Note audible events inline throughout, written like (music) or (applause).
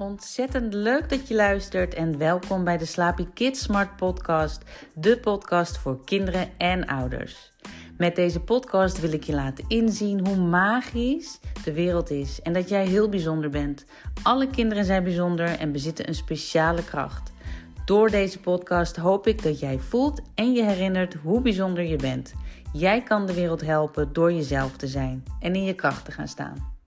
Ontzettend leuk dat je luistert en welkom bij de Slaapy Kids Smart Podcast, de podcast voor kinderen en ouders. Met deze podcast wil ik je laten inzien hoe magisch de wereld is en dat jij heel bijzonder bent. Alle kinderen zijn bijzonder en bezitten een speciale kracht. Door deze podcast hoop ik dat jij voelt en je herinnert hoe bijzonder je bent. Jij kan de wereld helpen door jezelf te zijn en in je kracht te gaan staan.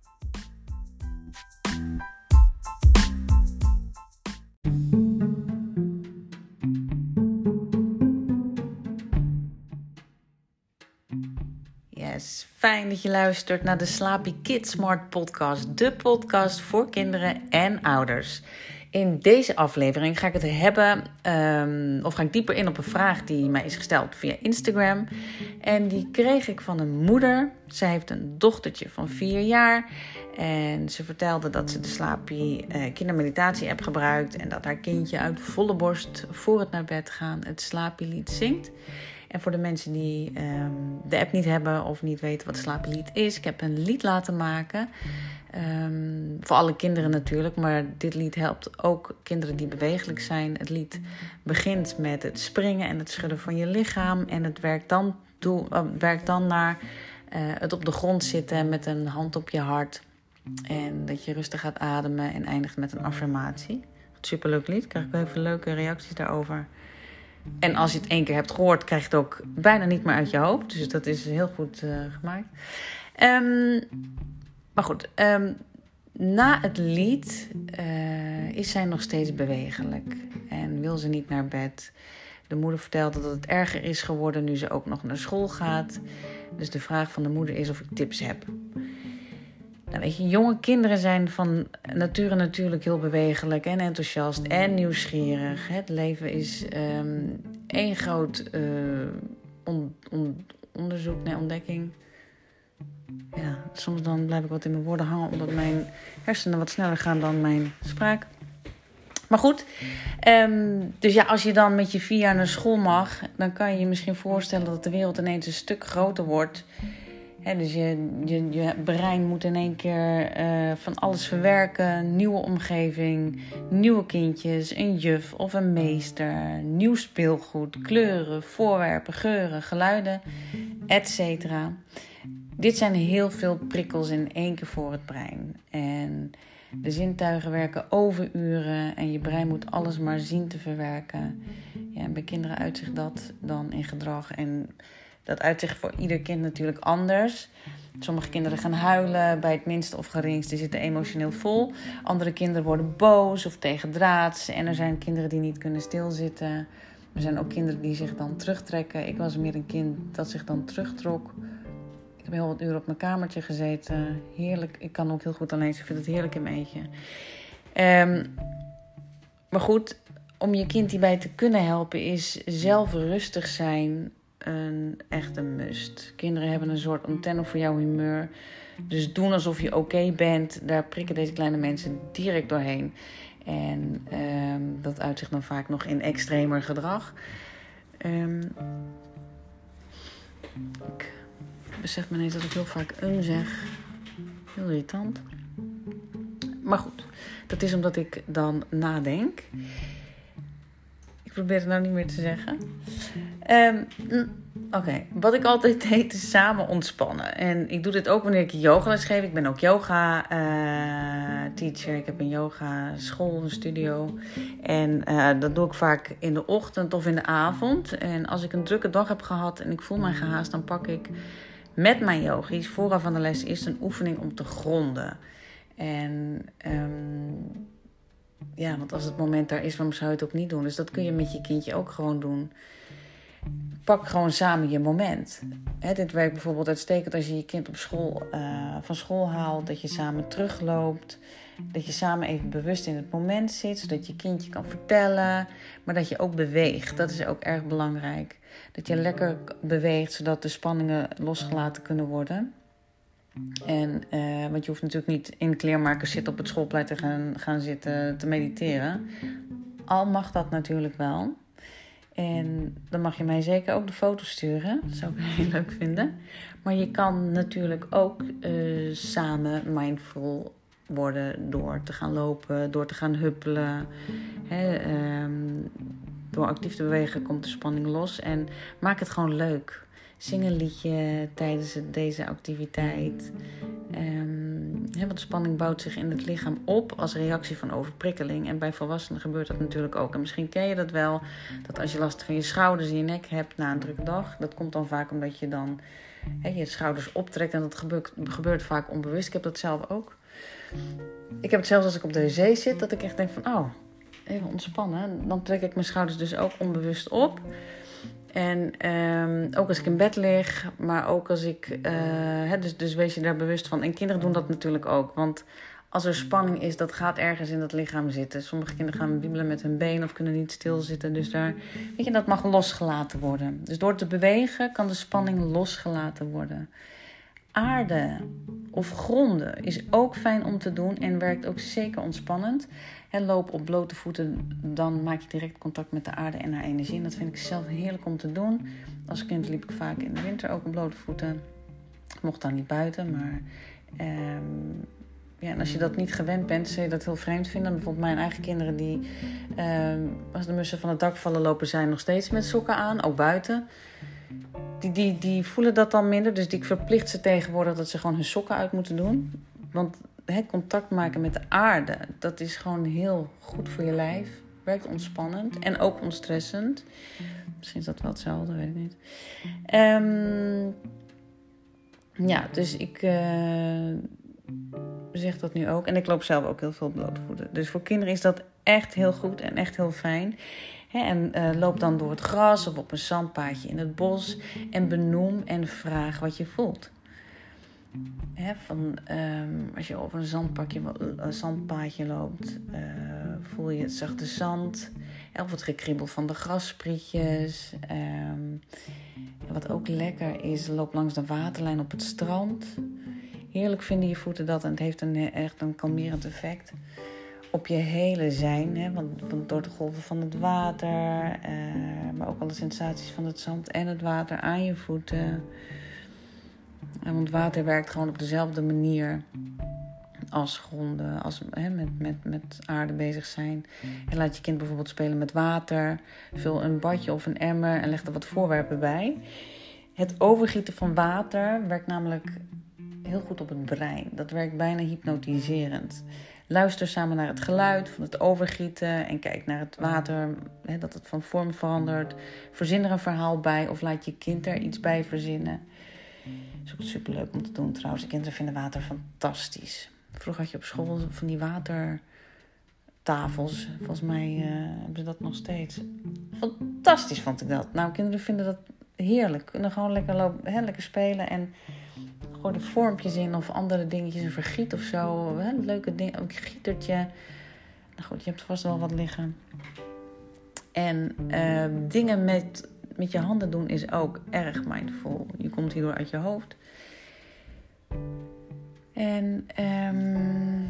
Fijn dat je luistert naar de Slaapy Kids Smart Podcast, de podcast voor kinderen en ouders. In deze aflevering ga ik het hebben, um, of ga ik dieper in op een vraag die mij is gesteld via Instagram. En die kreeg ik van een moeder. Zij heeft een dochtertje van vier jaar. En ze vertelde dat ze de Slaapy uh, kindermeditatie app gebruikt. En dat haar kindje uit volle borst voor het naar bed gaan het Slaapy lied zingt. En voor de mensen die um, de app niet hebben of niet weten wat Slaapy is, ik heb een lied laten maken. Um, voor alle kinderen natuurlijk, maar dit lied helpt ook kinderen die bewegelijk zijn. Het lied begint met het springen en het schudden van je lichaam. En het werkt dan, uh, werkt dan naar uh, het op de grond zitten met een hand op je hart. En dat je rustig gaat ademen en eindigt met een affirmatie. Superleuk lied, krijg ik even leuke reacties daarover. En als je het één keer hebt gehoord, krijg je het ook bijna niet meer uit je hoofd. Dus dat is heel goed uh, gemaakt. Um, maar goed, um, na het lied uh, is zij nog steeds bewegelijk en wil ze niet naar bed. De moeder vertelde dat het erger is geworden nu ze ook nog naar school gaat. Dus de vraag van de moeder is of ik tips heb. Nou, weet je, jonge kinderen zijn van nature natuurlijk heel bewegelijk en enthousiast en nieuwsgierig. Het leven is um, één groot on, onderzoek, nee, ontdekking. Ja, soms dan blijf ik wat in mijn woorden hangen omdat mijn hersenen wat sneller gaan dan mijn spraak. Maar goed, um, dus ja, als je dan met je vier jaar naar school mag, dan kan je je misschien voorstellen dat de wereld ineens een stuk groter wordt. Dus je, je, brein moet in één keer uh, van alles verwerken. Nieuwe omgeving, nieuwe kindjes, een juf of een meester, nieuw speelgoed, kleuren, voorwerpen, geuren, geluiden, etc. Dit zijn heel veel prikkels in één keer voor het brein. En de zintuigen werken overuren en je brein moet alles maar zien te verwerken. Ja, en bij kinderen uitzicht dat dan in gedrag. En dat uitzicht voor ieder kind natuurlijk anders. Sommige kinderen gaan huilen bij het minste of geringste, zitten emotioneel vol. Andere kinderen worden boos of tegendraads. En er zijn kinderen die niet kunnen stilzitten. Er zijn ook kinderen die zich dan terugtrekken. Ik was meer een kind dat zich dan terugtrok. Ik heb heel wat uren op mijn kamertje gezeten. Heerlijk. Ik kan ook heel goed alleen. Ik vind het heerlijk in mijn eentje. Um, maar goed, om je kind hierbij te kunnen helpen is zelf rustig zijn een echte must. Kinderen hebben een soort antenne voor jouw humeur. Dus doen alsof je oké bent. Daar prikken deze kleine mensen direct doorheen. En um, dat uitzicht dan vaak nog in extremer gedrag. Um, ik besef me ineens dat ik heel vaak een zeg. Heel irritant. Maar goed, dat is omdat ik dan nadenk. Ik probeer het nou niet meer te zeggen. Um, Oké, wat ik altijd (laughs) deed is samen ontspannen. En ik doe dit ook wanneer ik yogales geef. Ik ben ook yoga uh, teacher. Ik heb een yoga school, een studio. En uh, dat doe ik vaak in de ochtend of in de avond. En als ik een drukke dag heb gehad en ik voel mij gehaast, dan pak ik met mijn yogis vooraf van de les eerst een oefening om te gronden. En um, ja, want als het moment daar is, waarom zou je het ook niet doen? Dus dat kun je met je kindje ook gewoon doen. Pak gewoon samen je moment. Dit werkt bijvoorbeeld uitstekend als je je kind op school, uh, van school haalt. Dat je samen terugloopt. Dat je samen even bewust in het moment zit. Zodat je kindje kan vertellen. Maar dat je ook beweegt. Dat is ook erg belangrijk. Dat je lekker beweegt zodat de spanningen losgelaten kunnen worden. En, uh, want je hoeft natuurlijk niet in kleermakers zitten op het schoolplein te gaan zitten te mediteren. Al mag dat natuurlijk wel. En dan mag je mij zeker ook de foto's sturen. Dat zou ik (laughs) heel leuk vinden. Maar je kan natuurlijk ook uh, samen mindful worden door te gaan lopen, door te gaan huppelen. Hè, ehm, door actief te bewegen komt de spanning los. En maak het gewoon leuk. Zing een liedje tijdens deze activiteit. Want spanning bouwt zich in het lichaam op als reactie van overprikkeling. En bij volwassenen gebeurt dat natuurlijk ook. En misschien ken je dat wel, dat als je last van je schouders en je nek hebt na een drukke dag, dat komt dan vaak omdat je dan je schouders optrekt. En dat gebeurt, gebeurt vaak onbewust. Ik heb dat zelf ook. Ik heb het zelfs als ik op de wc zit, dat ik echt denk van, oh, even ontspannen. Dan trek ik mijn schouders dus ook onbewust op. En ehm, ook als ik in bed lig, maar ook als ik. Uh, dus, dus wees je daar bewust van. En kinderen doen dat natuurlijk ook. Want als er spanning is, dat gaat ergens in het lichaam zitten. Sommige kinderen gaan wiebelen met hun been of kunnen niet stilzitten. Dus daar, weet je, dat mag losgelaten worden. Dus door te bewegen kan de spanning losgelaten worden. Aarde of gronden is ook fijn om te doen en werkt ook zeker ontspannend. En loop op blote voeten, dan maak je direct contact met de aarde en haar energie. En dat vind ik zelf heerlijk om te doen. Als kind liep ik vaak in de winter ook op blote voeten. Mocht dan niet buiten, maar. Um, ja, en als je dat niet gewend bent, zul je dat heel vreemd vinden. Bijvoorbeeld mijn eigen kinderen, die um, als de mussen van het dak vallen, lopen zijn nog steeds met sokken aan, ook buiten. Die, die, die voelen dat dan minder, dus ik verplicht ze tegenwoordig dat ze gewoon hun sokken uit moeten doen. Want contact maken met de aarde, dat is gewoon heel goed voor je lijf. Werkt ontspannend en ook ontstressend. Misschien is dat wel hetzelfde, weet ik niet. Um, ja, dus ik uh, zeg dat nu ook. En ik loop zelf ook heel veel blote voeten. Dus voor kinderen is dat echt heel goed en echt heel fijn. En uh, loop dan door het gras of op een zandpaadje in het bos. En benoem en vraag wat je voelt van, ehm, als je over een zandpakje, een zandpaadje loopt, uh, voel je het zachte zand. Of het gekriebel van de grassprietjes. Um, wat ook lekker is, loop langs de waterlijn op het strand. Heerlijk vinden je voeten dat en het heeft een, echt een kalmerend effect op je hele zijn. Hè? Want, door de golven van het water, uh, maar ook alle sensaties van het zand en het water aan je voeten. Want water werkt gewoon op dezelfde manier als gronden, als hè, met, met, met aarde bezig zijn. En laat je kind bijvoorbeeld spelen met water. Vul een badje of een emmer en leg er wat voorwerpen bij. Het overgieten van water werkt namelijk heel goed op het brein. Dat werkt bijna hypnotiserend. Luister samen naar het geluid van het overgieten en kijk naar het water, hè, dat het van vorm verandert. Verzin er een verhaal bij of laat je kind er iets bij verzinnen is ook super leuk om te doen trouwens. De kinderen vinden water fantastisch. Vroeger had je op school van die watertafels. Volgens mij uh, hebben ze dat nog steeds. Fantastisch vond ik dat. Nou, kinderen vinden dat heerlijk. Kunnen gewoon lekker, lopen, hè, lekker spelen en gewoon de vormpjes in of andere dingetjes. Een vergiet of zo. Hè, leuke dingen. Een gietertje. Nou goed, je hebt vast wel wat liggen. En uh, dingen met met je handen doen is ook erg mindful. Je komt hierdoor uit je hoofd. En um,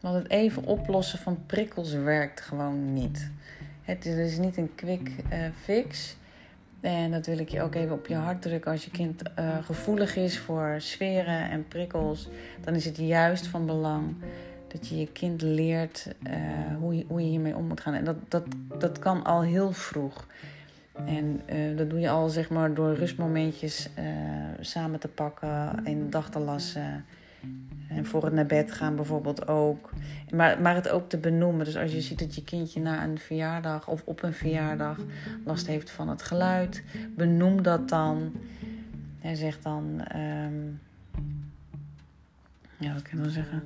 want het even oplossen van prikkels werkt gewoon niet. Het is dus niet een quick uh, fix. En dat wil ik je ook even op je hart drukken. Als je kind uh, gevoelig is voor sferen en prikkels, dan is het juist van belang dat je je kind leert uh, hoe, je, hoe je hiermee om moet gaan. En dat, dat, dat kan al heel vroeg. En uh, dat doe je al zeg maar door rustmomentjes samen te pakken, in de dag te lassen. En voor het naar bed gaan bijvoorbeeld ook. Maar, maar het ook te benoemen. Dus als je ziet dat je kindje na een verjaardag of op een verjaardag last heeft van het geluid, benoem dat dan. Hij zegt dan. Um, ja, wat kan ik nou zeggen?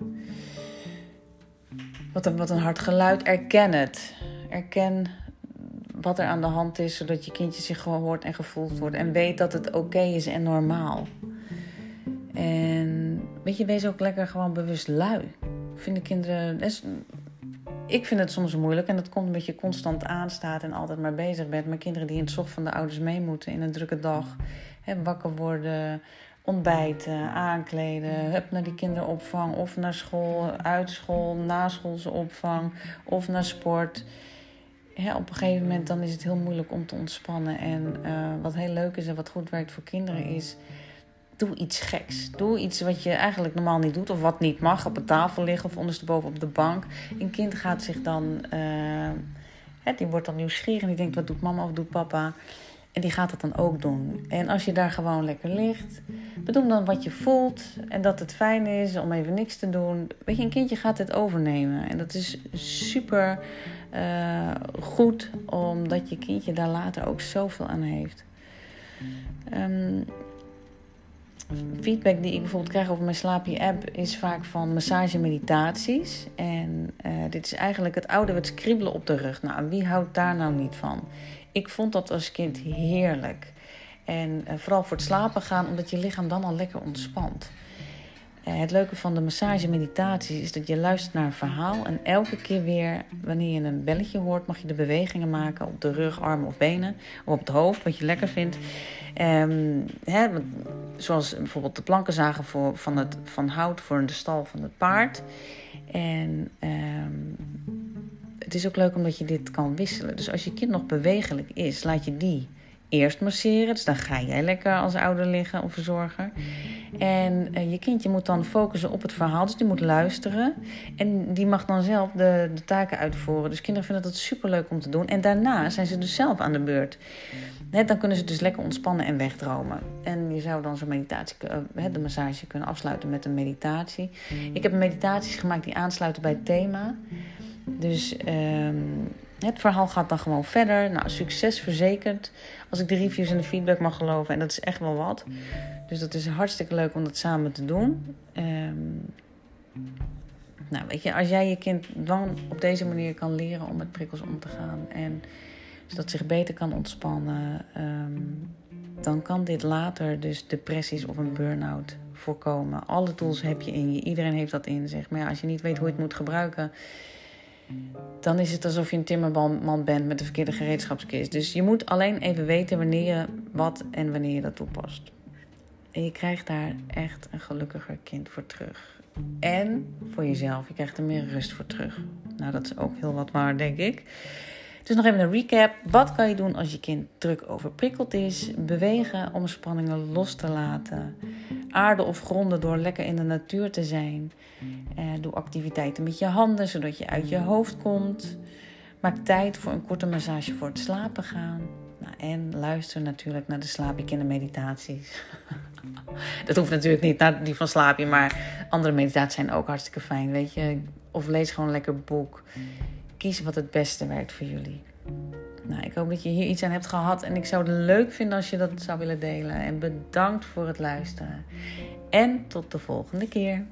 Wat een, wat een hard geluid. Erken het. Erken wat er aan de hand is, zodat je kindje zich gehoord en gevoeld wordt. En weet dat het oké is en normaal. En weet je, wees ook lekker gewoon bewust lui. Vinden kinderen. ik vind het soms moeilijk en dat komt omdat je constant aanstaat en altijd maar bezig bent. Maar kinderen die in het zog van de ouders mee moeten in een drukke dag. Hè, wakker worden, ontbijten, aankleden, hup naar die kinderopvang of naar school, uit school, na schoolse opvang of naar sport op een gegeven moment dan is het heel moeilijk om te ontspannen. En uh, wat heel leuk is en wat goed werkt voor kinderen is doe iets geks. Doe iets wat je eigenlijk normaal niet doet of wat niet mag. Op een tafel liggen of ondersteboven op de bank. Een kind gaat zich dan, uh, die wordt dan nieuwsgierig en die denkt wat doet mama of doet papa. En die gaat dat dan ook doen. En als je daar gewoon lekker ligt, bedoel dan wat je voelt en dat het fijn is om even niks te doen. Weet je, een kindje gaat het overnemen. En dat is super uh, goed, omdat je kindje daar later ook zoveel aan heeft. Um, feedback die ik bijvoorbeeld krijg over mijn Slaapje app is vaak van massage meditaties. En uh, dit is eigenlijk het ouderwets kriebelen op de rug. Nou, wie houdt daar nou niet van? Ik vond dat als kind heerlijk. En uh, vooral voor het slapen gaan, omdat je lichaam dan al lekker ontspant. Het leuke van de massage meditaties is dat je luistert naar een verhaal. En elke keer weer, wanneer je een belletje hoort, mag je de bewegingen maken op de rug, armen of benen. Of op het hoofd, wat je lekker vindt. Hè, zoals bijvoorbeeld de plankenzagen voor, van, het, van hout voor de stal van het paard. En um, het is ook leuk omdat je dit kan wisselen. Dus als je kind nog bewegelijk is, laat je die eerst masseren. Dus dan ga jij lekker als ouder liggen of verzorger. En uh, je kindje moet dan focussen op het verhaal. Dus die moet luisteren. En die mag dan zelf de, de taken uitvoeren. Dus kinderen vinden dat super leuk om te doen. En daarna zijn ze dus zelf aan de beurt. Net dan kunnen ze dus lekker ontspannen en wegdromen. En je zou dan zo'n meditatie, uh, de massage kunnen afsluiten met een meditatie. Ik heb meditaties gemaakt die aansluiten bij het thema. Dus um, het verhaal gaat dan gewoon verder. Nou, succes verzekerd. Als ik de reviews en de feedback mag geloven. En dat is echt wel wat. Dus dat is hartstikke leuk om dat samen te doen. Um, nou, weet je, als jij je kind dan op deze manier kan leren om met prikkels om te gaan. En zodat zich beter kan ontspannen. Um, dan kan dit later dus depressies of een burn-out voorkomen. Alle tools heb je in je. Iedereen heeft dat in zich. Maar ja, als je niet weet hoe je het moet gebruiken dan is het alsof je een timmerman bent met de verkeerde gereedschapskist. Dus je moet alleen even weten wanneer je wat en wanneer je dat toepast. En je krijgt daar echt een gelukkiger kind voor terug. En voor jezelf, je krijgt er meer rust voor terug. Nou, dat is ook heel wat waar, denk ik. Dus nog even een recap. Wat kan je doen als je kind druk overprikkeld is? Bewegen om spanningen los te laten. Aarde of gronden door lekker in de natuur te zijn. Eh, doe activiteiten met je handen, zodat je uit je hoofd komt. Maak tijd voor een korte massage voor het slapen gaan. Nou, en luister natuurlijk naar de slaapje meditaties. (laughs) dat hoeft natuurlijk niet naar die van slaapje, maar andere meditaties zijn ook hartstikke fijn, weet je. Of lees gewoon een lekker boek. Kies wat het beste werkt voor jullie. Nou, ik hoop dat je hier iets aan hebt gehad. En ik zou het leuk vinden als je dat zou willen delen. En bedankt voor het luisteren. En tot de volgende keer.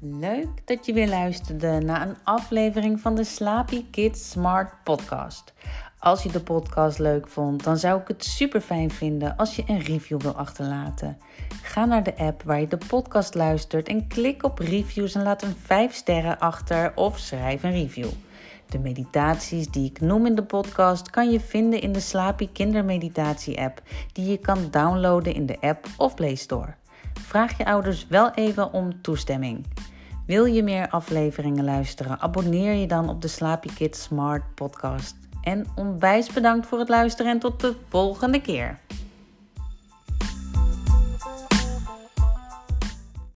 Leuk dat je weer luisterde naar een aflevering van de Slaapy Kids Smart Podcast. Als je de podcast leuk vond, dan zou ik het super fijn vinden als je een review wil achterlaten. Ga naar de app waar je de podcast luistert en klik op reviews en laat een 5 sterren achter of schrijf een review. De meditaties die ik noem in de podcast kan je vinden in de Slaapy Kindermeditatie app, die je kan downloaden in de app of Play Store. Vraag je ouders wel even om toestemming. Wil je meer afleveringen luisteren? Abonneer je dan op de Slaapy Kids Smart podcast. En onwijs bedankt voor het luisteren en tot de volgende keer.